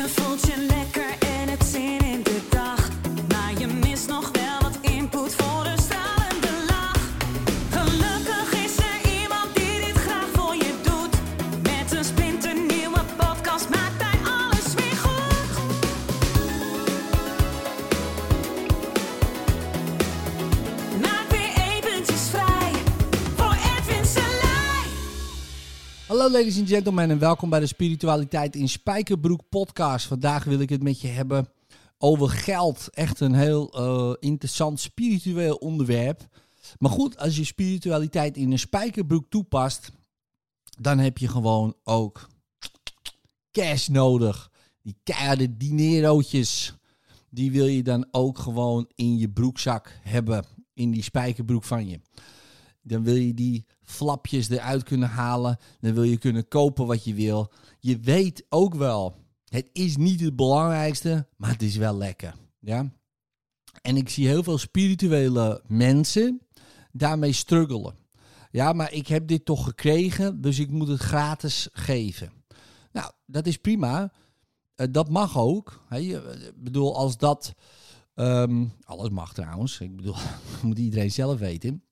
Je voelt Hallo ladies and gentlemen en welkom bij de Spiritualiteit in Spijkerbroek podcast. Vandaag wil ik het met je hebben over geld. Echt een heel eh, interessant spiritueel onderwerp. Maar goed, als je spiritualiteit in een spijkerbroek toepast, dan heb je gewoon ook cash nodig. Die keiharde dinerootjes, die wil je dan ook gewoon in je broekzak hebben. In die spijkerbroek van je. Dan wil je die flapjes eruit kunnen halen. Dan wil je kunnen kopen wat je wil. Je weet ook wel, het is niet het belangrijkste, maar het is wel lekker. Ja? En ik zie heel veel spirituele mensen daarmee struggelen. Ja, maar ik heb dit toch gekregen, dus ik moet het gratis geven. Nou, dat is prima. Eh, dat mag ook. Ik bedoel, als dat... ehm, alles mag trouwens. Ik bedoel, moet iedereen zelf weten.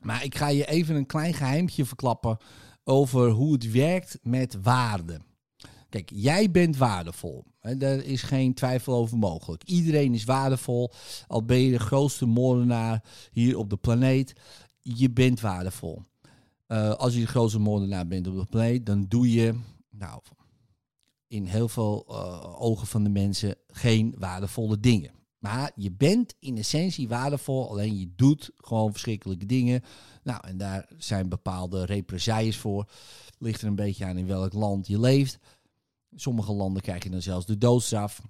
Maar ik ga je even een klein geheimtje verklappen over hoe het werkt met waarde. Kijk, jij bent waardevol. Daar is geen twijfel over mogelijk. Iedereen is waardevol. Al ben je de grootste moordenaar hier op de planeet. Je bent waardevol. Eh, als je de grootste moordenaar bent op de planeet, dan doe je, nou, in heel veel eh, ogen van de mensen geen waardevolle dingen. Maar je bent in essentie waardevol, alleen je doet gewoon verschrikkelijke dingen. Nou, en daar zijn bepaalde represailles voor. Ligt er een beetje aan in welk land je leeft. In sommige landen krijg je dan zelfs de doodstraf.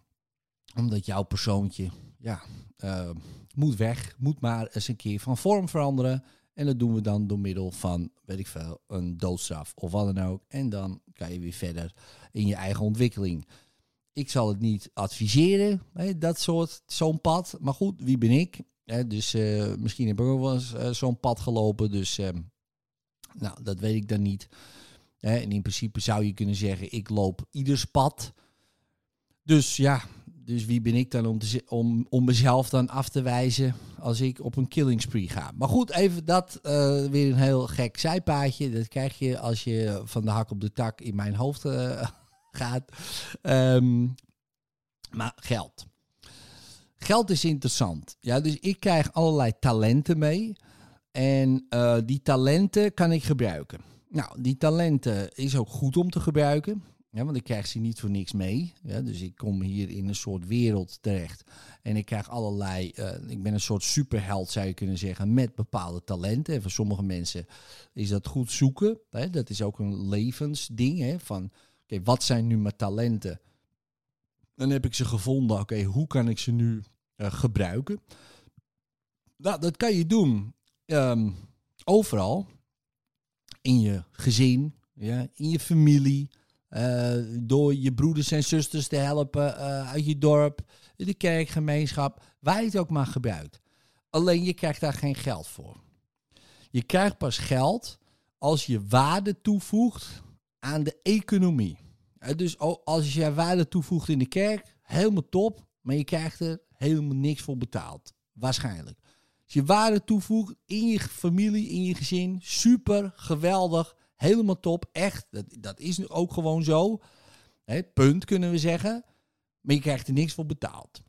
Omdat jouw persoontje, ja, eh, moet weg. Moet maar eens een keer van vorm veranderen. En dat doen we dan door middel van, weet ik veel, een doodstraf of wat dan ook. En dan kan je weer verder in je eigen ontwikkeling. Ik zal het niet adviseren, hè, dat soort, zo'n pad. Maar goed, wie ben ik? Hè, dus eh, misschien heb ik ook wel eens eh, zo'n pad gelopen. Dus ehm, nou, dat weet ik dan niet. Hè, en in principe zou je kunnen zeggen, ik loop ieders pad. Dus ja, dus wie ben ik dan om, om, om mezelf dan af te wijzen als ik op een killing spree ga. Maar goed, even dat, eh, weer een heel gek zijpaadje. Dat krijg je als je van de hak op de tak in mijn hoofd gaat. Ehm, maar geld. Geld is interessant. Ja, dus ik krijg allerlei talenten mee. En eh, die talenten kan ik gebruiken. Nou, die talenten is ook goed om te gebruiken. Want ik krijg ze niet voor niks mee. Ja, dus ik kom hier in een soort wereld terecht. En ik krijg allerlei. eh, ik ben een soort superheld, zou je kunnen zeggen. Met bepaalde talenten. En voor sommige mensen is dat goed zoeken. Hè? Dat is ook een levensding. Hè? Van oké, wat zijn nu mijn talenten? Dan heb ik ze gevonden. Oké, hoe kan ik ze nu eh, gebruiken? Nou, dat kan je doen ehm, overal. In je gezin, ja, in je familie. eh, door je broeders en zusters te helpen eh, uit je dorp, de kerkgemeenschap, waar je het ook maar gebruikt. Alleen je krijgt daar geen geld voor. Je krijgt pas geld als je waarde toevoegt aan de economie. Eh, Dus als je waarde toevoegt in de kerk, helemaal top, maar je krijgt er helemaal niks voor betaald. Waarschijnlijk. Als je waarde toevoegt in je familie, in je gezin, super, geweldig, helemaal top, echt. Dat, dat is nu ook gewoon zo. Punt kunnen we zeggen. Maar je krijgt er niks voor betaald.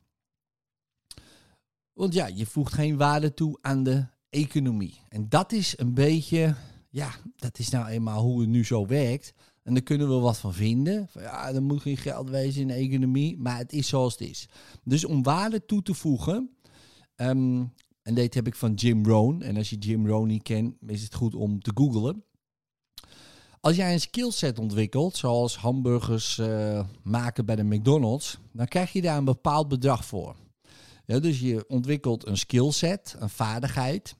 Want ja, je voegt geen waarde toe aan de economie. En dat is een beetje, ja, dat is nou eenmaal hoe het nu zo werkt. En daar kunnen we wat van vinden. Ja, er moet geen geld wezen in de economie, maar het is zoals het is. Dus om waarde toe te voegen, ehm, en dit heb ik van Jim Rohn. En als je Jim Rohn niet kent, is het goed om te googlen. Als jij een skillset ontwikkelt, zoals hamburgers eh, maken bij de McDonald's, dan krijg je daar een bepaald bedrag voor. Ja, dus je ontwikkelt een skillset, een vaardigheid.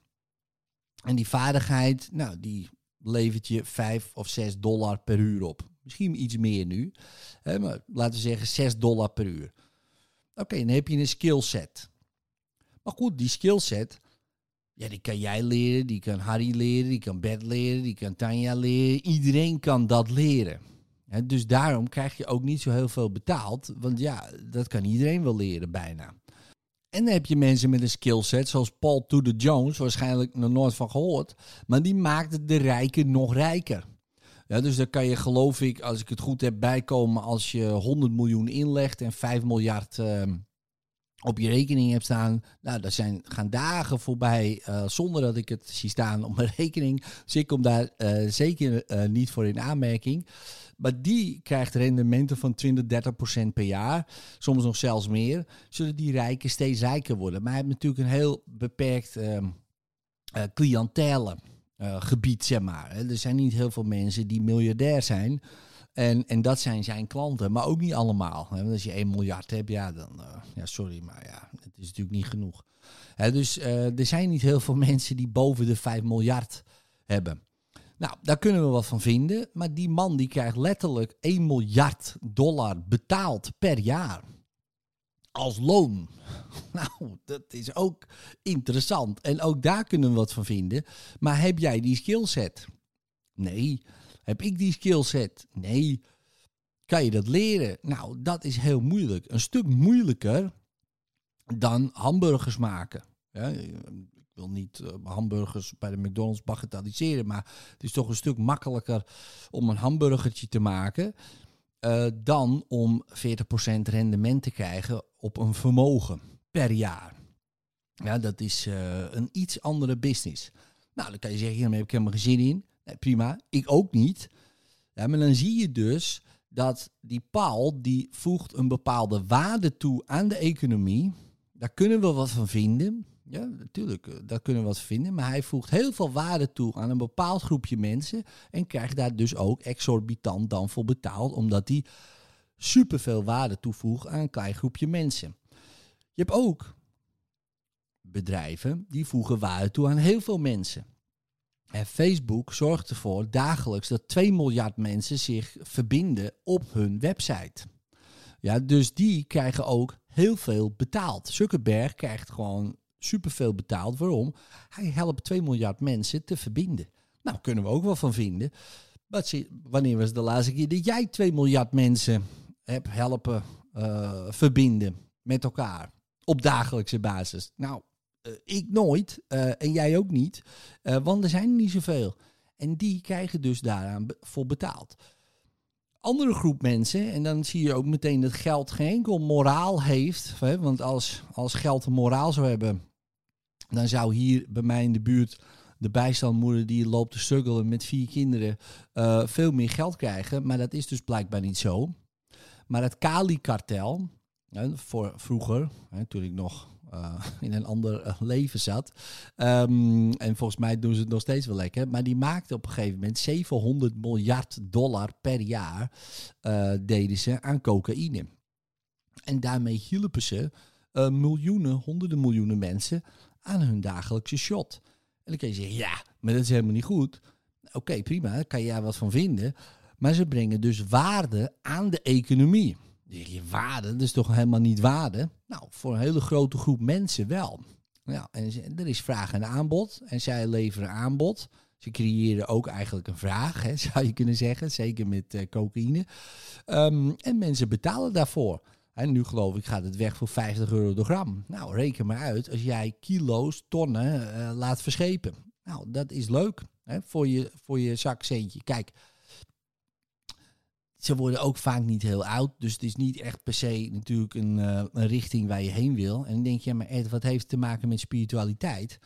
En die vaardigheid, nou, die levert je 5 of 6 dollar per uur op. Misschien iets meer nu. Hè, maar laten we zeggen 6 dollar per uur. Oké, dan heb je een skillset. Maar goed, die skillset, ja, die kan jij leren, die kan Harry leren, die kan Bert leren, die kan Tanja leren. Iedereen kan dat leren. Dus daarom krijg je ook niet zo heel veel betaald. Want ja, dat kan iedereen wel leren bijna. En dan heb je mensen met een skillset, zoals Paul Tudor Jones, waarschijnlijk nog nooit van gehoord. Maar die maakt de rijken nog rijker. Ja, dus daar kan je, geloof ik, als ik het goed heb, bijkomen als je 100 miljoen inlegt en 5 miljard ehm, op je rekening hebt staan. Nou, daar zijn, gaan dagen voorbij eh, zonder dat ik het zie staan op mijn rekening. Dus ik kom daar eh, zeker eh, niet voor in aanmerking. Maar die krijgt rendementen van 20, 30 procent per jaar. Soms nog zelfs meer. Zullen die rijken steeds rijker worden. Maar hij heeft natuurlijk een heel beperkt ehm eh, cliëntele gebied, zeg maar. Er zijn niet heel veel mensen die miljardair zijn. En, en dat zijn zijn klanten, maar ook niet allemaal. hè. Als je 1 miljard hebt, ja, dan... eh, ja, sorry, maar ja, het is natuurlijk niet genoeg. Hè, dus eh, er zijn niet heel veel mensen die boven de 5 miljard hebben. Nou, daar kunnen we wat van vinden. Maar die man die krijgt letterlijk 1 miljard dollar betaald per jaar. Als loon. Nou, dat is ook interessant. En ook daar kunnen we wat van vinden. Maar heb jij die skillset? Nee. Heb ik die skillset? Nee. Kan je dat leren? Nou, dat is heel moeilijk. Een stuk moeilijker dan hamburgers maken. Ja, ik wil niet eh, hamburgers bij de McDonald's bagatelliseren, maar het is toch een stuk makkelijker om een hamburgertje te maken eh, dan om 40% rendement te krijgen op een vermogen per jaar. Ja, dat is eh, een iets andere business. Nou, dan kan je zeggen, hier heb ik helemaal geen zin in. Nee, prima, ik ook niet. Ja, maar dan zie je dus dat die Paul, die voegt een bepaalde waarde toe aan de economie. Daar kunnen we wat van vinden. Ja, natuurlijk, eh, daar kunnen we wat vinden. Maar hij voegt heel veel waarde toe aan een bepaald groepje mensen. En krijgt daar dus ook exorbitant dan voor betaald. Omdat hij superveel waarde toevoegt aan een klein groepje mensen. Je hebt ook bedrijven die voegen waarde toe aan heel veel mensen. En Facebook zorgt ervoor dagelijks dat 2 miljard mensen zich verbinden op hun website. Ja, dus die krijgen ook heel veel betaald. Zuckerberg krijgt gewoon superveel betaald. Waarom? Hij helpt 2 miljard mensen te verbinden. Nou, kunnen we ook wel van vinden. Wanneer was de laatste keer dat jij 2 miljard mensen hebt helpen eh, verbinden met elkaar op dagelijkse basis? Nou, ik nooit eh, en jij ook niet, eh, want er zijn er niet zoveel. En die krijgen dus daaraan voor betaald. Andere groep mensen, en dan zie je ook meteen dat geld geen enkel moraal heeft. Hè, want als, als geld een moraal zou hebben, dan zou hier bij mij in de buurt de bijstandmoeder die loopt te struggelen met vier kinderen eh, veel meer geld krijgen. Maar dat is dus blijkbaar niet zo. Maar het Kali-kartel, voor vroeger, hè, toen ik nog eh, in een ander eh, leven zat. ehm, en volgens mij doen ze het nog steeds wel lekker. Maar die maakte op een gegeven moment 700 miljard dollar per jaar eh, deden ze aan cocaïne. En daarmee hielpen ze miljoenen, honderden miljoenen mensen aan hun dagelijkse shot. En dan kan je zeggen, ja, maar dat is helemaal niet goed. Oké, prima, daar kan je daar wat van vinden. Maar ze brengen dus waarde aan de economie. Je, waarde? Dat is toch helemaal niet waarde? Nou, voor een hele grote groep mensen wel. Ja, en er is vraag en aanbod. En zij leveren aanbod. Ze creëren ook eigenlijk een vraag, hè, zou je kunnen zeggen. Zeker met eh, cocaïne. Ehm, en mensen betalen daarvoor. En nu geloof ik gaat het weg voor 50 euro de gram. Nou, reken maar uit als jij kilo's, tonnen eh, laat verschepen. Nou, dat is leuk hè, voor, je, voor je zakcentje. Kijk, ze worden ook vaak niet heel oud. Dus het is niet echt per se natuurlijk een, eh, een richting waar je heen wil. En dan denk je, ja, maar wat heeft te maken met spiritualiteit?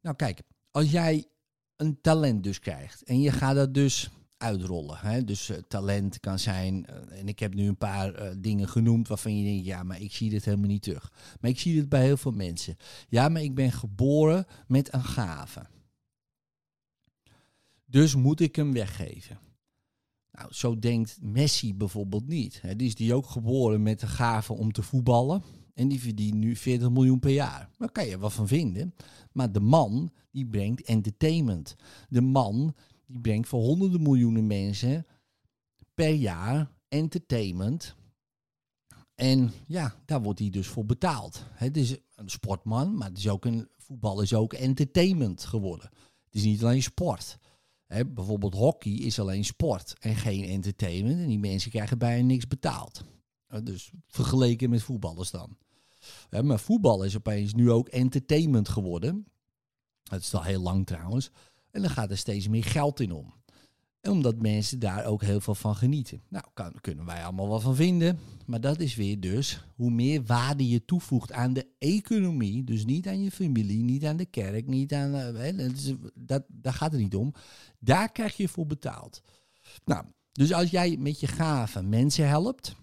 Nou kijk, als jij een talent dus krijgt en je gaat dat dus uitrollen. Hè? Dus eh, talent kan zijn, eh, en ik heb nu een paar dingen genoemd waarvan je denkt, ja, maar ik zie dit helemaal niet terug. Maar ik zie dit bij heel veel mensen. Ja, maar ik ben geboren met een gave. Dus moet ik hem weggeven. Nou, zo denkt Messi bijvoorbeeld niet. Hè. Die is die ook geboren met de gave om te voetballen. En die verdient nu 40 miljoen per jaar. Daar kan je wat van vinden. Maar de man, die brengt entertainment. De man, die brengt voor honderden miljoenen mensen per jaar entertainment. En ja, daar wordt hij dus voor betaald. Het is een sportman, maar het is ook een, voetbal is ook entertainment geworden. Het is niet alleen sport. Bijvoorbeeld hockey is alleen sport en geen entertainment. En die mensen krijgen bijna niks betaald. Dus vergeleken met voetballers dan. Maar voetbal is opeens nu ook entertainment geworden. Dat is al heel lang trouwens. En dan gaat er steeds meer geld in om. Omdat mensen daar ook heel veel van genieten. Nou, kan, kunnen wij allemaal wel van vinden. Maar dat is weer dus hoe meer waarde je toevoegt aan de economie. Dus niet aan je familie, niet aan de kerk, niet aan. eh, dat daar gaat het niet om. Daar krijg je voor betaald. Nou, dus als jij met je gaven mensen helpt.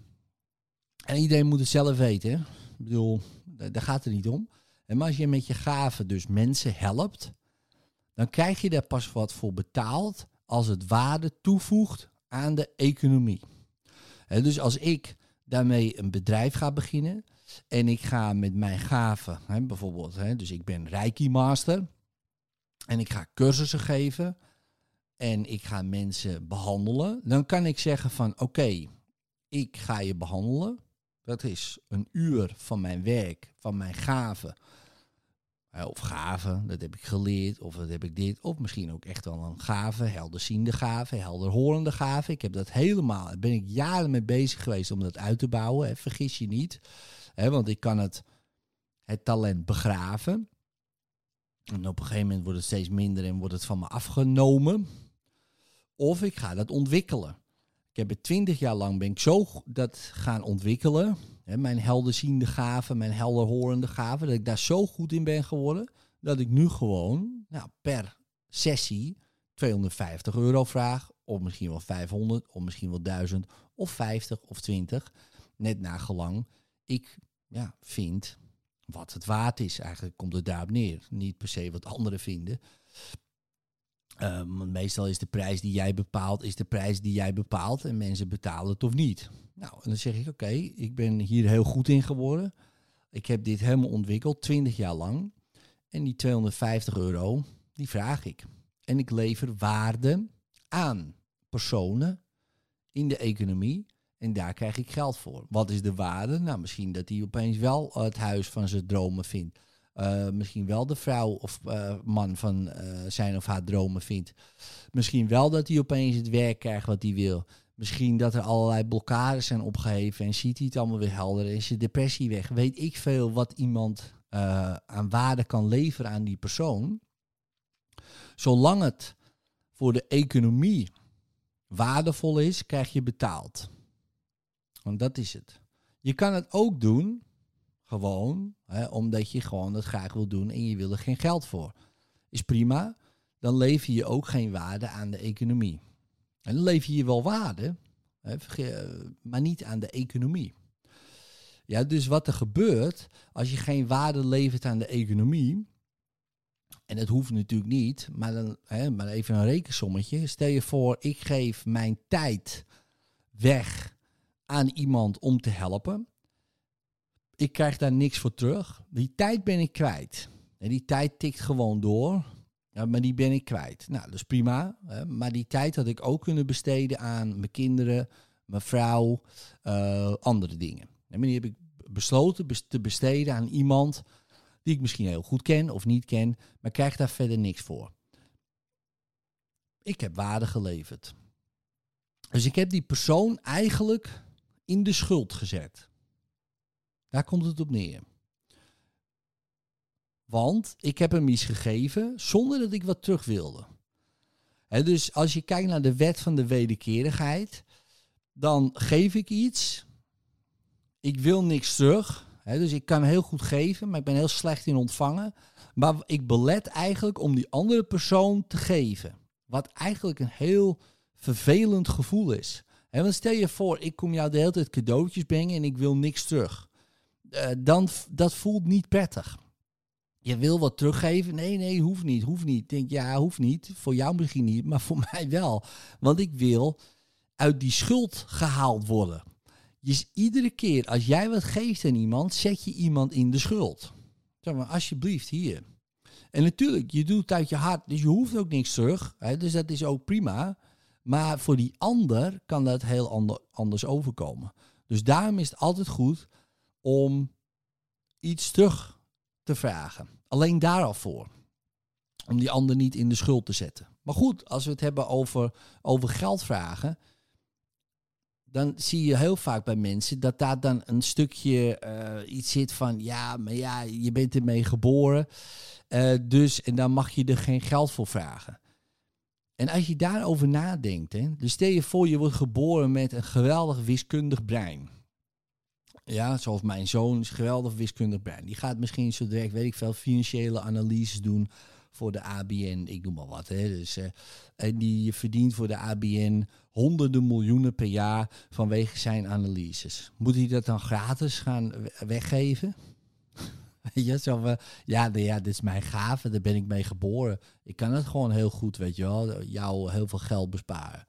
En iedereen moet het zelf weten. Ik bedoel, daar daar gaat het niet om. En maar als je met je gaven dus mensen helpt, dan krijg je daar pas wat voor betaald als het waarde toevoegt aan de economie. Dus als ik daarmee een bedrijf ga beginnen en ik ga met mijn gaven, bijvoorbeeld, dus ik ben Reiki Master en ik ga cursussen geven en ik ga mensen behandelen, dan kan ik zeggen van oké, ik ga je behandelen. Dat is een uur van mijn werk, van mijn gaven. Eh, Of gaven, dat heb ik geleerd, of dat heb ik dit. Of misschien ook echt wel een gave, helderziende gave, helderhorende gave. Ik heb dat helemaal, daar ben ik jaren mee bezig geweest om dat uit te bouwen. Hè. Vergis je niet, hè, want ik kan het, het talent begraven. En op een gegeven moment wordt het steeds minder en wordt het van me afgenomen. Of ik ga dat ontwikkelen. Ik heb het twintig jaar lang ben ik zo dat gaan ontwikkelen. Mijn helderziende gaven, mijn helderhorende gaven. Dat ik daar zo goed in ben geworden. Dat ik nu gewoon nou, per sessie 250 euro vraag. Of misschien wel 500, of misschien wel 1000, of 50 of 20. Net naar gelang ik ja, vind wat het waard is. Eigenlijk komt het daarop neer. Niet per se wat anderen vinden. Ehm, want meestal is de prijs die jij bepaalt, is de prijs die jij bepaalt. En mensen betalen het of niet. Nou, en dan zeg ik, oké, ik ben hier heel goed in geworden. Ik heb dit helemaal ontwikkeld, 20 jaar lang. En die 250 euro, die vraag ik. En ik lever waarde aan personen in de economie. En daar krijg ik geld voor. Wat is de waarde? Nou, misschien dat hij opeens wel het huis van zijn dromen vindt. Eh, misschien wel de vrouw of eh, man van eh, zijn of haar dromen vindt. Misschien wel dat hij opeens het werk krijgt wat hij wil. Misschien dat er allerlei blokkades zijn opgeheven en ziet hij het allemaal weer helder. Is je depressie weg? Weet ik veel wat iemand aan waarde kan leveren aan die persoon. Zolang het voor de economie waardevol is, krijg je betaald. Want dat is het. Je kan het ook doen, gewoon, hè, omdat je gewoon het graag wil doen en je wil er geen geld voor. Is prima. Dan lever je ook geen waarde aan de economie. En dan lever je wel waarde, hè, eh, maar niet aan de economie. Ja, dus wat er gebeurt als je geen waarde levert aan de economie, en dat hoeft natuurlijk niet, maar, dan, hè, maar even een rekensommetje. Stel je voor, ik geef mijn tijd weg aan iemand om te helpen. Ik krijg daar niks voor terug. Die tijd ben ik kwijt. En die tijd tikt gewoon door. Ja, maar die ben ik kwijt. Nou, dat is prima. Hè? Maar die tijd had ik ook kunnen besteden aan mijn kinderen, mijn vrouw, eh, andere dingen. En die heb ik besloten bes- te besteden aan iemand die ik misschien heel goed ken of niet ken, maar krijg daar verder niks voor. Ik heb waarde geleverd. Dus ik heb die persoon eigenlijk in de schuld gezet. Daar komt het op neer. Want ik heb hem iets gegeven zonder dat ik wat terug wilde. Dus als je kijkt naar de wet van de wederkerigheid, dan geef ik iets. Ik wil niks terug. Dus ik kan heel goed geven, maar ik ben heel slecht in ontvangen. Maar ik belet eigenlijk om die andere persoon te geven. Wat eigenlijk een heel vervelend gevoel is. Hè, want stel je voor, ik kom jou de hele tijd cadeautjes brengen en ik wil niks terug. Eh, dan, dat voelt niet prettig. Je wil wat teruggeven? Nee, nee, hoeft niet, hoeft niet. Ik denk, ja, hoeft niet. Voor jou misschien niet, maar voor mij wel. Want ik wil uit die schuld gehaald worden. Dus iedere keer als jij wat geeft aan iemand, zet je iemand in de schuld. Zeg maar, alsjeblieft, hier. En natuurlijk, je doet het uit je hart, dus je hoeft ook niks terug. Hè, dus dat is ook prima. Maar voor die ander kan dat heel ander, anders overkomen. Dus daarom is het altijd goed om iets terug te vragen. Alleen daar al voor. Om die ander niet in de schuld te zetten. Maar goed, als we het hebben over, over geldvragen. Dan zie je heel vaak bij mensen dat daar dan een stukje eh, iets zit van. Ja, maar ja, je bent ermee geboren. eh, dus, en dan mag je er geen geld voor vragen. En als je daarover nadenkt, hè, dus stel je voor je wordt geboren met een geweldig wiskundig brein. Ja, zoals mijn zoon is geweldig wiskundig brein. Die gaat misschien zo direct, weet ik veel, financiële analyses doen voor de ABN. Ik noem maar wat. Hè. Dus, eh, en die verdient voor de ABN honderden miljoenen per jaar vanwege zijn analyses. Moet hij dat dan gratis gaan we- weggeven? Weet je, zo ja, nou ja, dit is mijn gave, daar ben ik mee geboren. Ik kan het gewoon heel goed, weet je wel, jou heel veel geld besparen.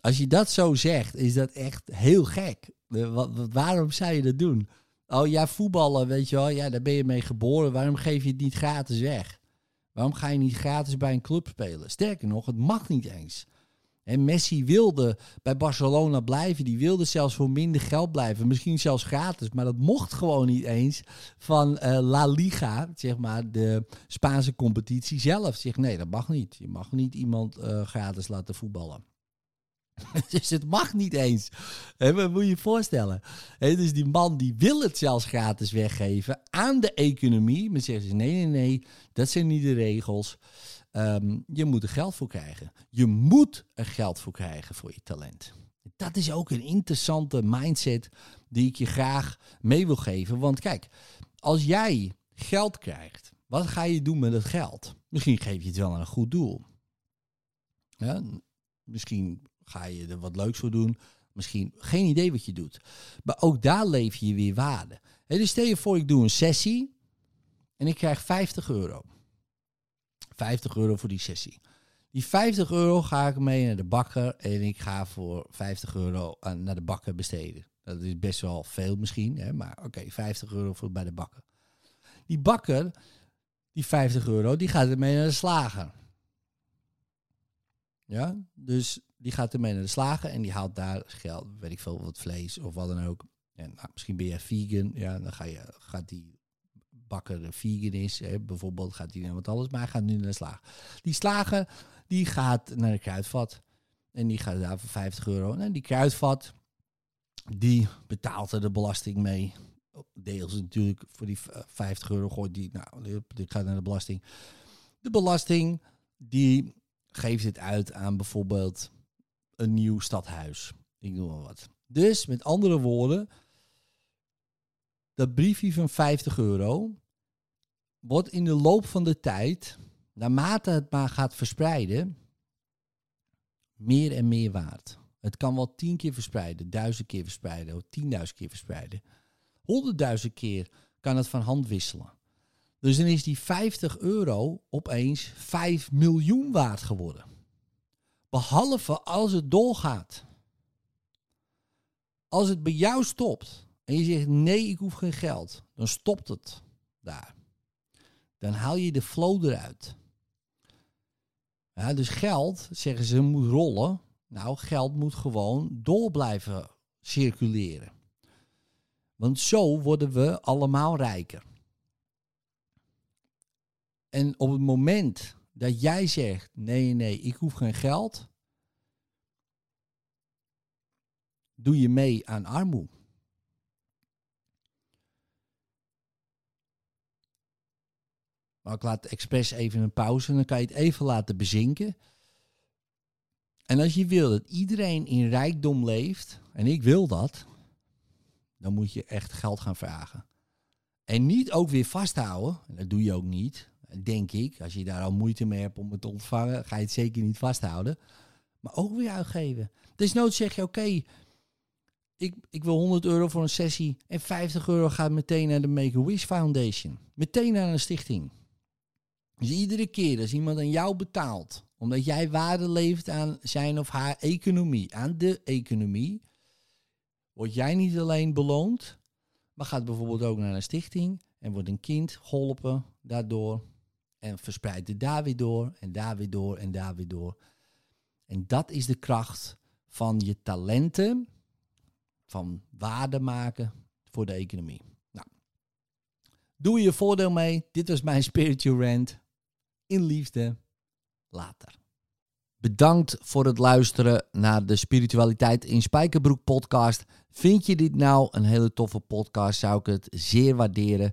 Als je dat zo zegt, is dat echt heel gek. Eh, waarom zou je dat doen? Oh ja, voetballen, weet je wel, ja, daar ben je mee geboren. Waarom geef je het niet gratis weg? Waarom ga je niet gratis bij een club spelen? Sterker nog, het mag niet eens. En Messi wilde bij Barcelona blijven. Die wilde zelfs voor minder geld blijven. Misschien zelfs gratis. Maar dat mocht gewoon niet eens van eh, La Liga. Zeg maar de Spaanse competitie zelf. Zegt nee, dat mag niet. Je mag niet iemand eh, gratis laten voetballen. dus het mag niet eens. Hè, maar moet je je voorstellen. Dus die man die wil het zelfs gratis weggeven aan de economie. Maar zeggen ze nee, nee, nee. Dat zijn niet de regels. Ehm, je moet er geld voor krijgen. Je moet er geld voor krijgen voor je talent. Dat is ook een interessante mindset die ik je graag mee wil geven. Want kijk, als jij geld krijgt, wat ga je doen met het geld? Misschien geef je het wel aan een goed doel. Ja, misschien ga je er wat leuks voor doen. Misschien geen idee wat je doet. Maar ook daar leef je weer waarde. Hè, dus stel je voor, ik doe een sessie en ik krijg 50 euro. 50 euro voor die sessie. Die 50 euro ga ik mee naar de bakker en ik ga voor 50 euro naar de bakker besteden. Dat is best wel veel misschien, hè, maar oké, 50 euro voor bij de bakker. Die bakker, die 50 euro, die gaat ermee naar de slager. Ja, dus die gaat ermee naar de slager en die haalt daar geld, weet ik veel, wat vlees of wat dan ook. En nou, misschien ben je vegan, ja, dan ga je, gaat die bakker vegan is, hè, bijvoorbeeld, gaat hij naar wat anders, maar hij gaat nu naar de slager. Die slager, die gaat naar de kruidvat en die gaat daar voor 50 euro. En die kruidvat, die betaalt er de belasting mee. Deels natuurlijk voor die v- 50 euro gooit die, nou, die gaat naar de belasting. De belasting, die geeft het uit aan bijvoorbeeld een nieuw stadhuis. Ik noem maar wat. Dus met andere woorden, dat briefje van 50 euro wordt in de loop van de tijd, naarmate het maar gaat verspreiden, meer en meer waard. Het kan wel tien keer verspreiden, duizend keer verspreiden, tienduizend keer verspreiden. Honderdduizend keer kan het van hand wisselen. Dus dan is die 50 euro opeens 5 miljoen waard geworden. Behalve als het doorgaat. Als het bij jou stopt en je zegt nee, ik hoef geen geld, dan stopt het daar. Dan haal je de flow eruit. Ja, dus geld, zeggen ze, moet rollen. Nou, geld moet gewoon door blijven circuleren. Want zo worden we allemaal rijker. En op het moment dat jij zegt: nee, nee, ik hoef geen geld, doe je mee aan armoede. Maar ik laat expres even een pauze, dan kan je het even laten bezinken. En als je wil dat iedereen in rijkdom leeft, en ik wil dat, dan moet je echt geld gaan vragen. En niet ook weer vasthouden, en dat doe je ook niet, denk ik. Als je daar al moeite mee hebt om het te ontvangen, ga je het zeker niet vasthouden. Maar ook weer uitgeven. Desnoods zeg je, oké, ik, ik wil 100 euro voor een sessie en 50 euro gaat meteen naar de Make-A-Wish Foundation. Meteen naar een stichting. Dus iedere keer als iemand aan jou betaalt, omdat jij waarde levert aan zijn of haar economie, aan de economie, word jij niet alleen beloond, maar gaat bijvoorbeeld ook naar een stichting en wordt een kind geholpen daardoor en verspreidt het daar weer door en daar weer door en daar weer door. En dat is de kracht van je talenten, van waarde maken voor de economie. Nou, doe je voordeel mee. Dit was mijn spiritual rant. In liefde, later. Bedankt voor het luisteren naar de Spiritualiteit in Spijkerbroek podcast. Vind je dit nou een hele toffe podcast, zou ik het zeer waarderen